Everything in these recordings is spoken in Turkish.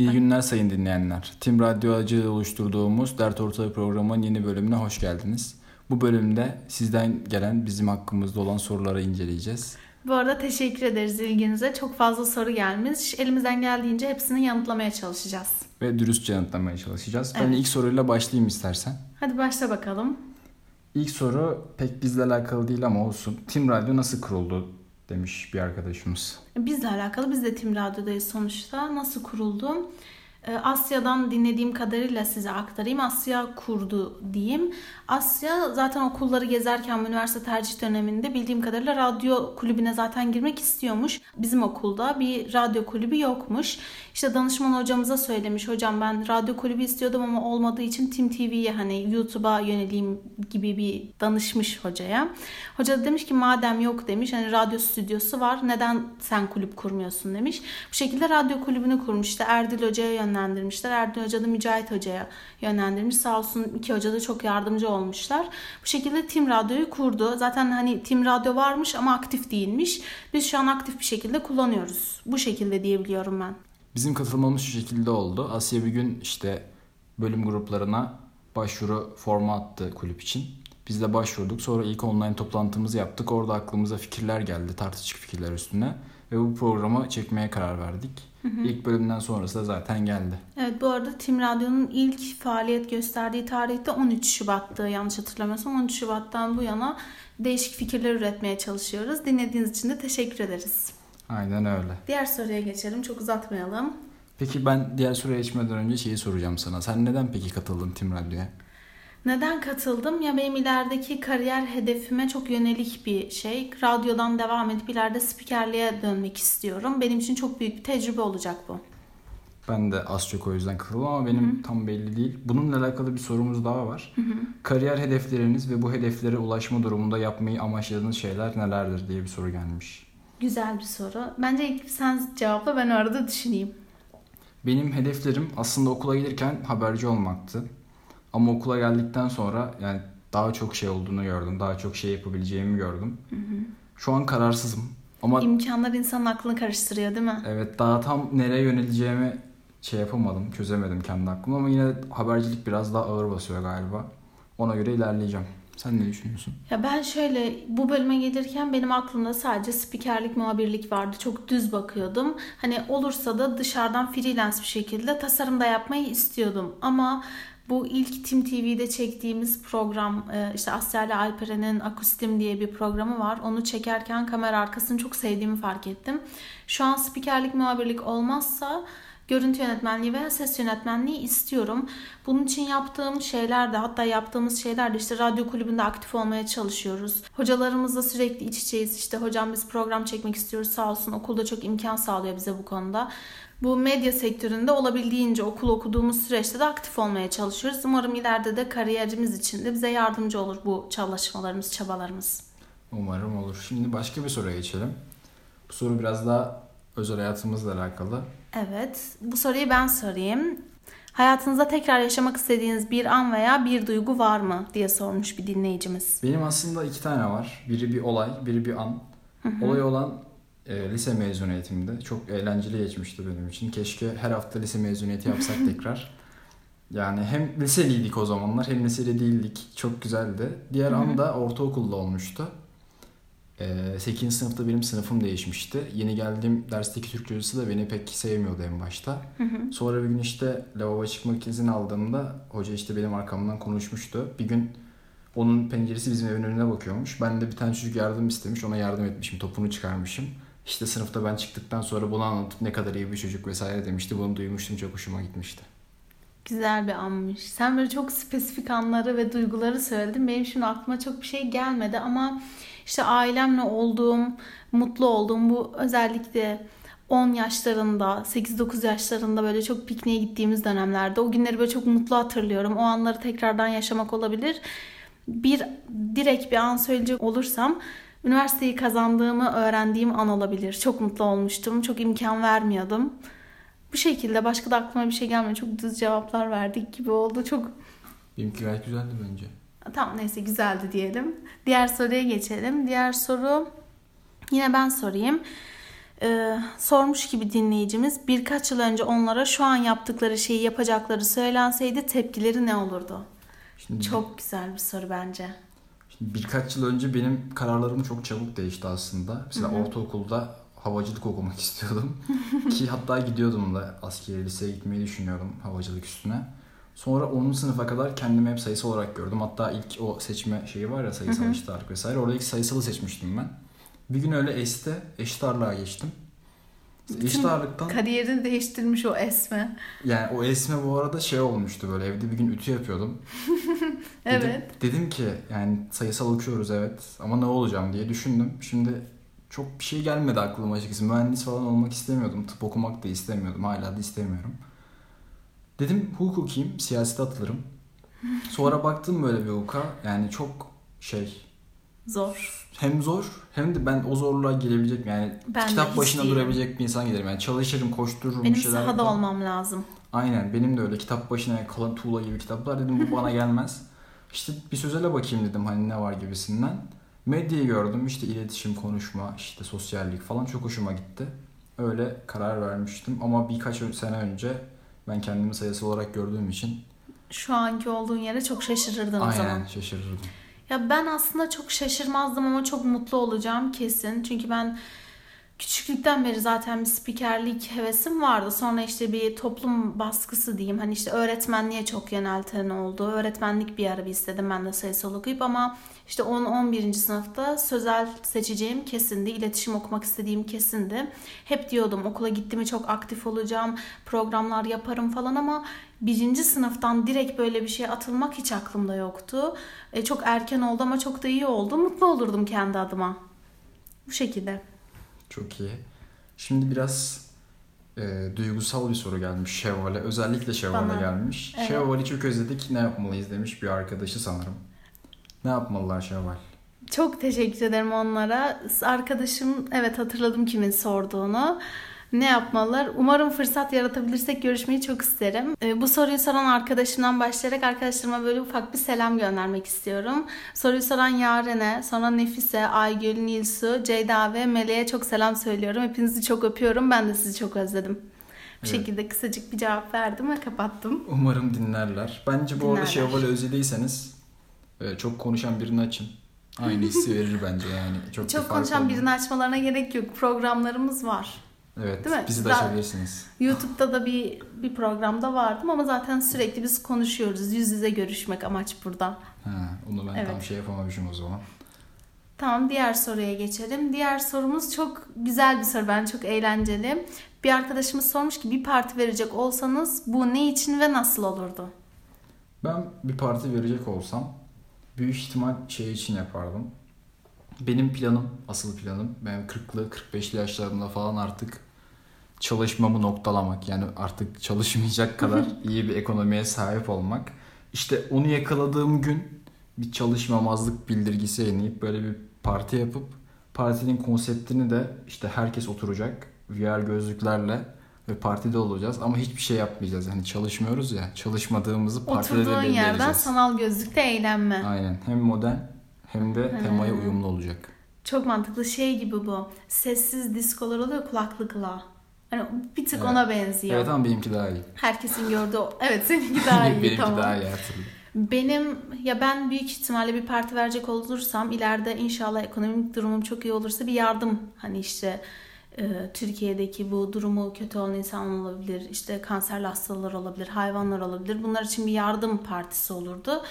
İyi günler sayın dinleyenler. Tim Radyo Acı oluşturduğumuz Dert Ortağı programının yeni bölümüne hoş geldiniz. Bu bölümde sizden gelen bizim hakkımızda olan soruları inceleyeceğiz. Bu arada teşekkür ederiz ilginize. Çok fazla soru gelmiş. Elimizden geldiğince hepsini yanıtlamaya çalışacağız. Ve dürüstçe yanıtlamaya çalışacağız. Ben Evet. ilk soruyla başlayayım istersen. Hadi başla bakalım. İlk soru pek bizle alakalı değil ama olsun. Tim Radyo nasıl kuruldu demiş bir arkadaşımız. Bizle alakalı biz de Tim Radyo'dayız sonuçta. Nasıl kuruldu? Ee, Asya'dan dinlediğim kadarıyla size aktarayım. Asya kurdu diyeyim. Asya zaten okulları gezerken üniversite tercih döneminde bildiğim kadarıyla radyo kulübüne zaten girmek istiyormuş. Bizim okulda bir radyo kulübü yokmuş. İşte danışman hocamıza söylemiş. Hocam ben radyo kulübü istiyordum ama olmadığı için Tim TV'ye hani YouTube'a yöneleyim gibi bir danışmış hocaya. Hoca da demiş ki madem yok demiş hani radyo stüdyosu var neden sen kulüp kurmuyorsun demiş. Bu şekilde radyo kulübünü kurmuş. İşte Erdil Hoca'ya yönlendirmişler. Erdil Hoca da Mücahit Hoca'ya yönlendirmiş. Sağ olsun iki hoca da çok yardımcı olmuşlar. Bu şekilde Tim Radyo'yu kurdu. Zaten hani Tim Radyo varmış ama aktif değilmiş. Biz şu an aktif bir şekilde kullanıyoruz. Bu şekilde diyebiliyorum ben. Bizim katılmamız şu şekilde oldu. Asya bir gün işte bölüm gruplarına başvuru formu attı kulüp için. Biz de başvurduk. Sonra ilk online toplantımızı yaptık. Orada aklımıza fikirler geldi. Tartışık fikirler üstüne. Ve bu programı çekmeye karar verdik. İlk bölümden sonrası da zaten geldi. Evet bu arada Tim Radyo'nun ilk faaliyet gösterdiği tarihte 13 Şubat'tı yanlış hatırlamıyorsam. 13 Şubat'tan bu yana değişik fikirler üretmeye çalışıyoruz. Dinlediğiniz için de teşekkür ederiz. Aynen öyle. Diğer soruya geçelim çok uzatmayalım. Peki ben diğer soruya geçmeden önce şeyi soracağım sana. Sen neden peki katıldın Tim Radyo'ya? Neden katıldım? Ya benim ilerideki kariyer hedefime çok yönelik bir şey. Radyodan devam edip ileride spikerliğe dönmek istiyorum. Benim için çok büyük bir tecrübe olacak bu. Ben de az çok o yüzden katıldım ama benim tam belli değil. Bununla alakalı bir sorumuz daha var. Kariyer hedefleriniz ve bu hedeflere ulaşma durumunda yapmayı amaçladığınız şeyler nelerdir diye bir soru gelmiş. Güzel bir soru. Bence ilk sen cevapla ben arada düşüneyim. Benim hedeflerim aslında okula gelirken haberci olmaktı. Ama okula geldikten sonra yani daha çok şey olduğunu gördüm. Daha çok şey yapabileceğimi gördüm. Şu an kararsızım. Ama İmkanlar insanın aklını karıştırıyor değil mi? evet daha tam nereye yöneleceğimi şey yapamadım, çözemedim kendi aklımda ama yine habercilik biraz daha ağır basıyor galiba. Ona göre ilerleyeceğim. Sen ne düşünüyorsun? Ya ben şöyle bu bölüme gelirken benim aklımda sadece spikerlik, muhabirlik vardı. Çok düz bakıyordum. Hani olursa da dışarıdan freelance bir şekilde tasarım da yapmayı istiyordum. Ama bu ilk Tim TV'de çektiğimiz program e, işte Asya ile Alperen'in Akustim diye bir programı var. Onu çekerken kamera arkasını çok sevdiğimi fark ettim. Şu an spikerlik, muhabirlik olmazsa görüntü yönetmenliği veya ses yönetmenliği istiyorum. Bunun için yaptığım şeyler de hatta yaptığımız şeyler de işte radyo kulübünde aktif olmaya çalışıyoruz. Hocalarımızla sürekli iç içeyiz. İşte hocam biz program çekmek istiyoruz sağ olsun okulda çok imkan sağlıyor bize bu konuda. Bu medya sektöründe olabildiğince okul okuduğumuz süreçte de aktif olmaya çalışıyoruz. Umarım ileride de kariyerimiz için de bize yardımcı olur bu çalışmalarımız, çabalarımız. Umarım olur. Şimdi başka bir soruya geçelim. Bu soru biraz daha özel hayatımızla alakalı. Evet, bu soruyu ben sorayım. Hayatınızda tekrar yaşamak istediğiniz bir an veya bir duygu var mı diye sormuş bir dinleyicimiz. Benim aslında iki tane var. Biri bir olay, biri bir an. Olay olan e, lise mezuniyetimde. Çok eğlenceli geçmişti benim için. Keşke her hafta lise mezuniyeti yapsak tekrar. Yani hem liseliydik o zamanlar hem liseli değildik. Çok güzeldi. Diğer an da ortaokulda olmuştu. E, 8. sınıfta benim sınıfım değişmişti. Yeni geldiğim dersteki Türkçe hocası da beni pek sevmiyordu en başta. Sonra bir gün işte lavabo çıkmak izin aldığımda hoca işte benim arkamdan konuşmuştu. Bir gün onun penceresi bizim evin önüne bakıyormuş. Ben de bir tane çocuk yardım istemiş. Ona yardım etmişim. Topunu çıkarmışım. İşte sınıfta ben çıktıktan sonra bunu anlatıp ne kadar iyi bir çocuk vesaire demişti. Bunu duymuştum. Çok hoşuma gitmişti. Güzel bir anmış. Sen böyle çok spesifik anları ve duyguları söyledin. Benim şimdi aklıma çok bir şey gelmedi ama işte ailemle olduğum, mutlu olduğum bu özellikle 10 yaşlarında, 8-9 yaşlarında böyle çok pikniğe gittiğimiz dönemlerde o günleri böyle çok mutlu hatırlıyorum. O anları tekrardan yaşamak olabilir. Bir direkt bir an söyleyecek olursam üniversiteyi kazandığımı öğrendiğim an olabilir. Çok mutlu olmuştum. Çok imkan vermiyordum. Bu şekilde başka da aklıma bir şey gelmedi. Çok düz cevaplar verdik gibi oldu. Çok Benimki gayet güzeldi bence. Tamam neyse güzeldi diyelim. Diğer soruya geçelim. Diğer soru yine ben sorayım. Ee, sormuş gibi dinleyicimiz birkaç yıl önce onlara şu an yaptıkları şeyi yapacakları söylenseydi tepkileri ne olurdu? Şimdi, çok güzel bir soru bence. Şimdi birkaç yıl önce benim kararlarım çok çabuk değişti aslında. Mesela Hı-hı. ortaokulda havacılık okumak istiyordum. Ki hatta gidiyordum da askeri liseye gitmeyi düşünüyordum havacılık üstüne. Sonra 10. sınıfa kadar kendimi hep sayısal olarak gördüm. Hatta ilk o seçme şeyi var ya sayısal eşit ağırlık vesaire. Orada ilk sayısalı seçmiştim ben. Bir gün öyle este eşit ağırlığa geçtim. Eşit ağırlıktan... Kariyerini değiştirmiş o esme. Yani o esme bu arada şey olmuştu böyle evde bir gün ütü yapıyordum. evet. Dedim, dedim ki yani sayısal okuyoruz evet ama ne olacağım diye düşündüm. Şimdi çok bir şey gelmedi aklıma açıkçası. Mühendis falan olmak istemiyordum. Tıp okumak da istemiyordum. Hala da istemiyorum. Dedim hukuk okuyayım, siyasete atılırım. Sonra baktım böyle bir hukuka. Yani çok şey... Zor. Hem zor hem de ben o zorluğa gelebilecek yani ben kitap başına değilim. durabilecek bir insan gelirim. Yani çalışırım, koştururum Benim şeyler. Benim sahada yaparım. olmam lazım. Aynen benim de öyle kitap başına kalan tuğla gibi kitaplar dedim bu bana gelmez. İşte bir sözele bakayım dedim hani ne var gibisinden. Medyayı gördüm işte iletişim, konuşma, işte sosyallik falan çok hoşuma gitti. Öyle karar vermiştim ama birkaç sene önce ben kendimi sayısı olarak gördüğüm için şu anki olduğun yere çok şaşırırdın Aynen, o zaman. Aynen şaşırırdım. Ya ben aslında çok şaşırmazdım ama çok mutlu olacağım kesin. Çünkü ben küçüklükten beri zaten bir spikerlik hevesim vardı. Sonra işte bir toplum baskısı diyeyim. Hani işte öğretmenliğe çok yönelten oldu. Öğretmenlik bir ara bir istedim ben de sayısal okuyup ama işte 10-11. sınıfta sözel seçeceğim kesindi. İletişim okumak istediğim kesindi. Hep diyordum okula gitti çok aktif olacağım. Programlar yaparım falan ama birinci sınıftan direkt böyle bir şeye atılmak hiç aklımda yoktu. E, çok erken oldu ama çok da iyi oldu. Mutlu olurdum kendi adıma. Bu şekilde. Çok iyi. Şimdi biraz e, duygusal bir soru gelmiş Şevval'e. Özellikle Şevval'e gelmiş. Evet. Şevval'i çok özledik ne yapmalıyız demiş bir arkadaşı sanırım. Ne yapmalılar Şevval? Çok teşekkür ederim onlara. Arkadaşım evet hatırladım kimin sorduğunu ne yapmalılar? Umarım fırsat yaratabilirsek görüşmeyi çok isterim. Ee, bu soruyu soran arkadaşımdan başlayarak arkadaşlarıma böyle ufak bir selam göndermek istiyorum. Soruyu soran Yaren'e, sonra Nefise, Aygül, Nilsu, Ceyda ve Meleğe çok selam söylüyorum. Hepinizi çok öpüyorum. Ben de sizi çok özledim. Bu evet. şekilde kısacık bir cevap verdim ve kapattım. Umarım dinlerler. Bence bu dinlerler. arada Şevval'i özlediyseniz e, çok konuşan birini açın. Aynı hissi verir bence yani. Çok, çok konuşan birini açmalarına gerek yok. Programlarımız var. Evet. Değil mi? Bizi de açabilirsiniz. YouTube'da da bir bir programda vardım ama zaten sürekli biz konuşuyoruz. Yüz yüze görüşmek amaç burada. Ha, onu ben evet. tam şey yapamamışım o zaman. Tamam diğer soruya geçelim. Diğer sorumuz çok güzel bir soru. Ben çok eğlenceli. Bir arkadaşımız sormuş ki bir parti verecek olsanız bu ne için ve nasıl olurdu? Ben bir parti verecek olsam büyük ihtimal şey için yapardım. Benim planım, asıl planım ben 40'lı 45'li yaşlarımda falan artık çalışmamı noktalamak. Yani artık çalışmayacak kadar iyi bir ekonomiye sahip olmak. İşte onu yakaladığım gün bir çalışmamazlık bildirgisi yayınlayıp böyle bir parti yapıp partinin konseptini de işte herkes oturacak VR gözlüklerle ve partide olacağız ama hiçbir şey yapmayacağız. Yani çalışmıyoruz ya. Çalışmadığımızı partide Oturduğun de belirleyeceğiz. yerden sanal gözlükte eğlenme. Aynen. Hem modern hem de temaya uyumlu olacak. Çok mantıklı şey gibi bu. Sessiz diskolar oluyor kulaklıkla. Hani bir tık evet. ona benziyor. Evet ama benimki daha iyi. Herkesin gördüğü Evet seninki daha iyi benimki tamam. daha iyi hatırladım. Benim ya ben büyük ihtimalle bir parti verecek olursam ileride inşallah ekonomik durumum çok iyi olursa bir yardım hani işte e, Türkiye'deki bu durumu kötü olan insan olabilir, işte kanserli hastalar olabilir, hayvanlar olabilir. Bunlar için bir yardım partisi olurdu.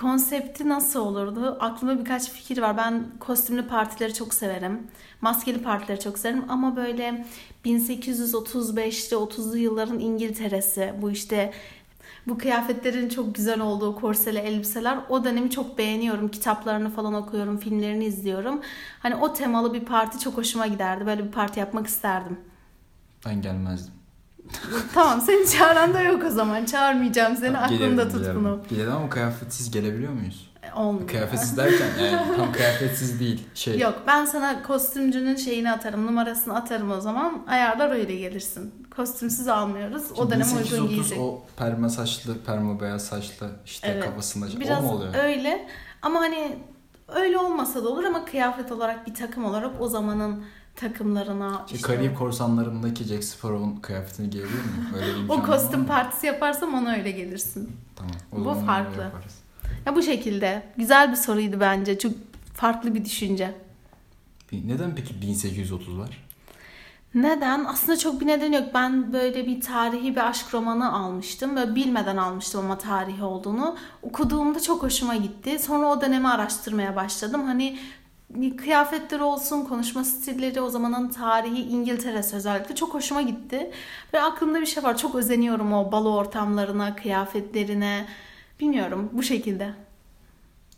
Konsepti nasıl olurdu? Aklıma birkaç fikir var. Ben kostümlü partileri çok severim. Maskeli partileri çok severim ama böyle 1835'te 30'lu yılların İngiltere'si bu işte bu kıyafetlerin çok güzel olduğu korseli elbiseler o dönemi çok beğeniyorum. Kitaplarını falan okuyorum, filmlerini izliyorum. Hani o temalı bir parti çok hoşuma giderdi. Böyle bir parti yapmak isterdim. Ben gelmezdim. tamam seni çağıran da yok o zaman. Çağırmayacağım seni aklımda tut bunu. Gelelim ama kıyafetsiz gelebiliyor muyuz? E, olmuyor. Kıyafetsiz derken yani tam kıyafetsiz değil. Şey. Yok ben sana kostümcünün şeyini atarım numarasını atarım o zaman ayarlar öyle gelirsin. Kostümsüz almıyoruz. Şimdi o dönem uygun giyecek. O perma saçlı, perma beyaz saçlı işte evet. kafasında Biraz o mu oluyor? öyle ama hani öyle olmasa da olur ama kıyafet olarak bir takım olarak o zamanın takımlarına. İşte Karayip korsanlarındaki Jack Sparrow'un kıyafetini giyebilir miyim? Öyle bir o kostüm partisi yaparsam ona öyle gelirsin. Tamam. Bu farklı. yaparız. Ya bu şekilde. Güzel bir soruydu bence. Çok farklı bir düşünce. Neden peki 1830 var? Neden? Aslında çok bir neden yok. Ben böyle bir tarihi bir aşk romanı almıştım. Böyle bilmeden almıştım ama tarihi olduğunu. Okuduğumda çok hoşuma gitti. Sonra o dönemi araştırmaya başladım. Hani kıyafetleri olsun, konuşma stilleri, o zamanın tarihi İngiltere'si özellikle çok hoşuma gitti. Ve aklımda bir şey var. Çok özeniyorum o balo ortamlarına, kıyafetlerine. Bilmiyorum bu şekilde.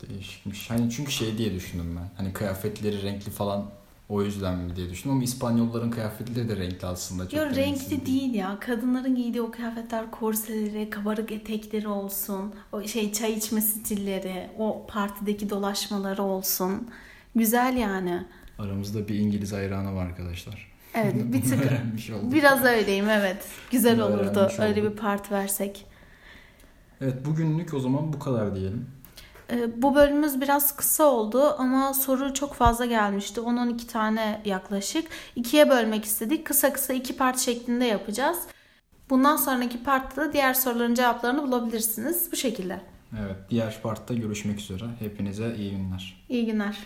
Değişikmiş. Hani çünkü şey diye düşündüm ben. Hani kıyafetleri renkli falan o yüzden mi diye düşündüm ama İspanyolların kıyafetleri de renkli aslında. Çok Yok renkli renksiz değil ya. Kadınların giydiği o kıyafetler, korseleri, kabarık etekleri olsun. O şey çay içme stilleri, o partideki dolaşmaları olsun. Güzel yani. Aramızda bir İngiliz hayranı var arkadaşlar. Evet bir tık biraz öyleyim evet. Güzel Bunu olurdu öyle bir part versek. Evet bugünlük o zaman bu kadar diyelim. Ee, Bu bölümümüz biraz kısa oldu ama soru çok fazla gelmişti. 10-12 tane yaklaşık. İkiye bölmek istedik. Kısa kısa iki part şeklinde yapacağız. Bundan sonraki partta da diğer soruların cevaplarını bulabilirsiniz. Bu şekilde. Evet diğer partta görüşmek üzere. Hepinize iyi günler. İyi günler.